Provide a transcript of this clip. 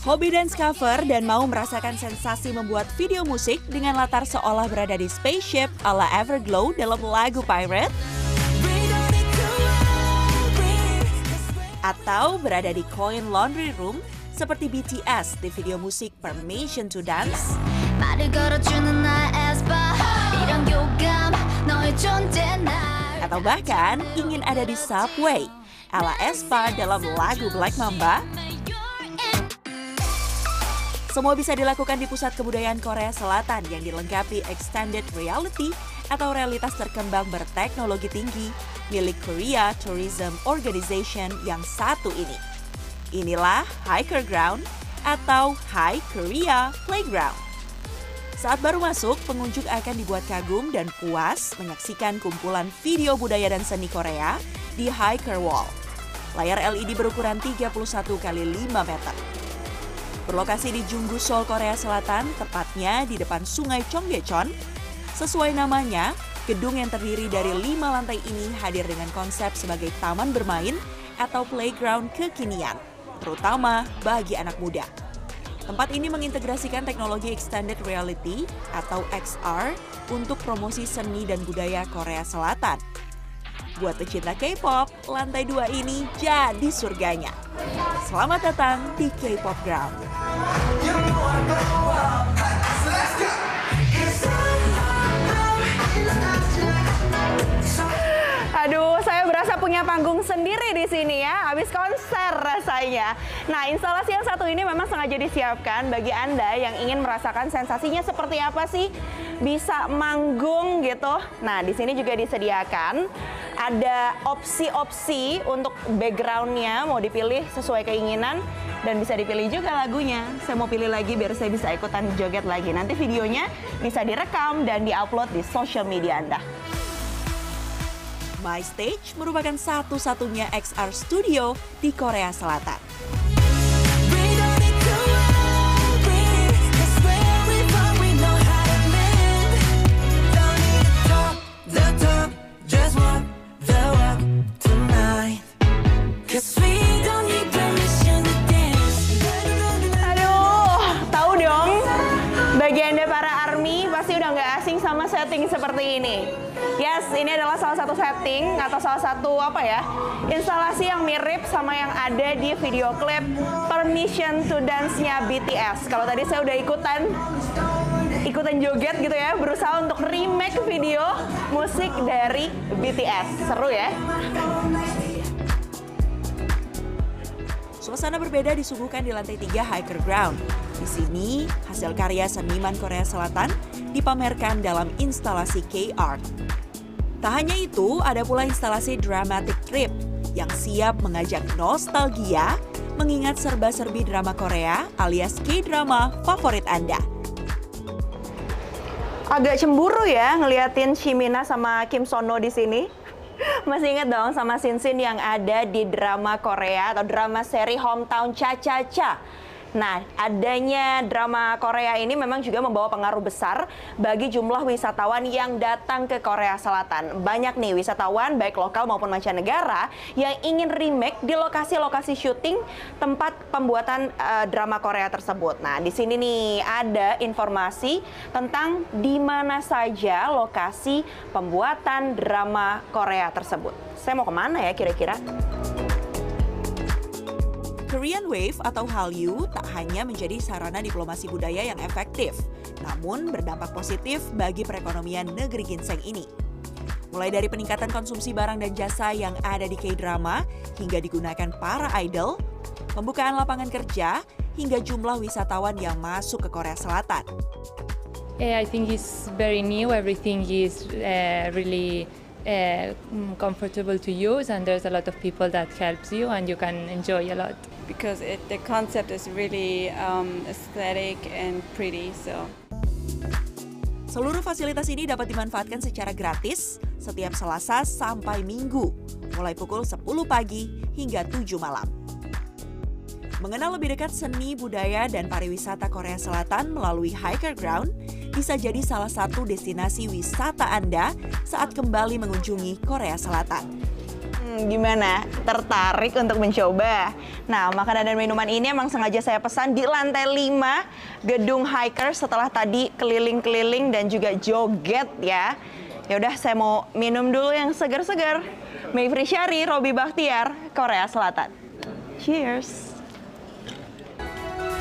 Hobi dance cover dan mau merasakan sensasi membuat video musik dengan latar seolah berada di spaceship ala Everglow dalam lagu Pirate? Atau berada di coin laundry room seperti BTS di video musik Permission to Dance? Atau bahkan ingin ada di subway ala Espa dalam lagu Black Mamba? Semua bisa dilakukan di Pusat Kebudayaan Korea Selatan yang dilengkapi extended reality atau realitas terkembang berteknologi tinggi milik Korea Tourism Organization yang satu ini. Inilah Hiker Ground atau High Korea Playground. Saat baru masuk, pengunjung akan dibuat kagum dan puas menyaksikan kumpulan video budaya dan seni Korea di Hiker Wall. Layar LED berukuran 31 x 5 meter. Berlokasi di Junggu Seoul, Korea Selatan, tepatnya di depan Sungai Chongdaecheon. Sesuai namanya, gedung yang terdiri dari lima lantai ini hadir dengan konsep sebagai taman bermain atau playground kekinian, terutama bagi anak muda. Tempat ini mengintegrasikan teknologi extended reality atau XR untuk promosi seni dan budaya Korea Selatan. Buat pecinta K-pop, lantai dua ini jadi surganya. Selamat datang di K-pop Ground. You know I blow up. So let's go. Berasa punya panggung sendiri di sini ya, habis konser rasanya. Nah, instalasi yang satu ini memang sengaja disiapkan bagi Anda yang ingin merasakan sensasinya seperti apa sih bisa manggung gitu. Nah, di sini juga disediakan ada opsi-opsi untuk backgroundnya mau dipilih sesuai keinginan dan bisa dipilih juga lagunya. Saya mau pilih lagi biar saya bisa ikutan joget lagi. Nanti videonya bisa direkam dan diupload di social media Anda. My Stage merupakan satu-satunya XR studio di Korea Selatan. Setting seperti ini. Yes, ini adalah salah satu setting atau salah satu apa ya instalasi yang mirip sama yang ada di video klip Permission to Dance-nya BTS. Kalau tadi saya udah ikutan ikutan joget gitu ya, berusaha untuk remake video musik dari BTS. Seru ya? Suasana berbeda disuguhkan di lantai 3 Hiker Ground. Di sini, hasil karya seniman Korea Selatan dipamerkan dalam instalasi K-Art. Tak hanya itu, ada pula instalasi Dramatic Trip yang siap mengajak nostalgia mengingat serba-serbi drama Korea alias K-drama favorit Anda. Agak cemburu ya ngeliatin Shimina sama Kim Sono di sini. Masih inget dong sama scene-scene yang ada di drama Korea atau drama seri Hometown Cha-Cha-Cha. Nah, adanya drama Korea ini memang juga membawa pengaruh besar bagi jumlah wisatawan yang datang ke Korea Selatan. Banyak nih wisatawan baik lokal maupun mancanegara yang ingin remake di lokasi-lokasi syuting tempat pembuatan uh, drama Korea tersebut. Nah, di sini nih ada informasi tentang di mana saja lokasi pembuatan drama Korea tersebut. Saya mau ke mana ya kira-kira? Korean Wave atau Hallyu tak hanya menjadi sarana diplomasi budaya yang efektif, namun berdampak positif bagi perekonomian negeri ginseng ini. Mulai dari peningkatan konsumsi barang dan jasa yang ada di K-drama hingga digunakan para idol, pembukaan lapangan kerja hingga jumlah wisatawan yang masuk ke Korea Selatan. Yeah, I think it's very new. Everything is uh, really uh, comfortable to use, and there's a lot of people that helps you, and you can enjoy a lot. because it, the concept is really um, aesthetic and pretty. So. Seluruh fasilitas ini dapat dimanfaatkan secara gratis setiap Selasa sampai Minggu, mulai pukul 10 pagi hingga 7 malam. Mengenal lebih dekat seni, budaya, dan pariwisata Korea Selatan melalui Hiker Ground bisa jadi salah satu destinasi wisata Anda saat kembali mengunjungi Korea Selatan. Hmm, Gimana? Tertarik untuk mencoba? Nah, makanan dan minuman ini emang sengaja saya pesan di lantai 5 gedung hiker setelah tadi keliling-keliling dan juga joget ya. Ya udah saya mau minum dulu yang segar-segar. Mayfri Syari, Robi Bakhtiar, Korea Selatan. Cheers.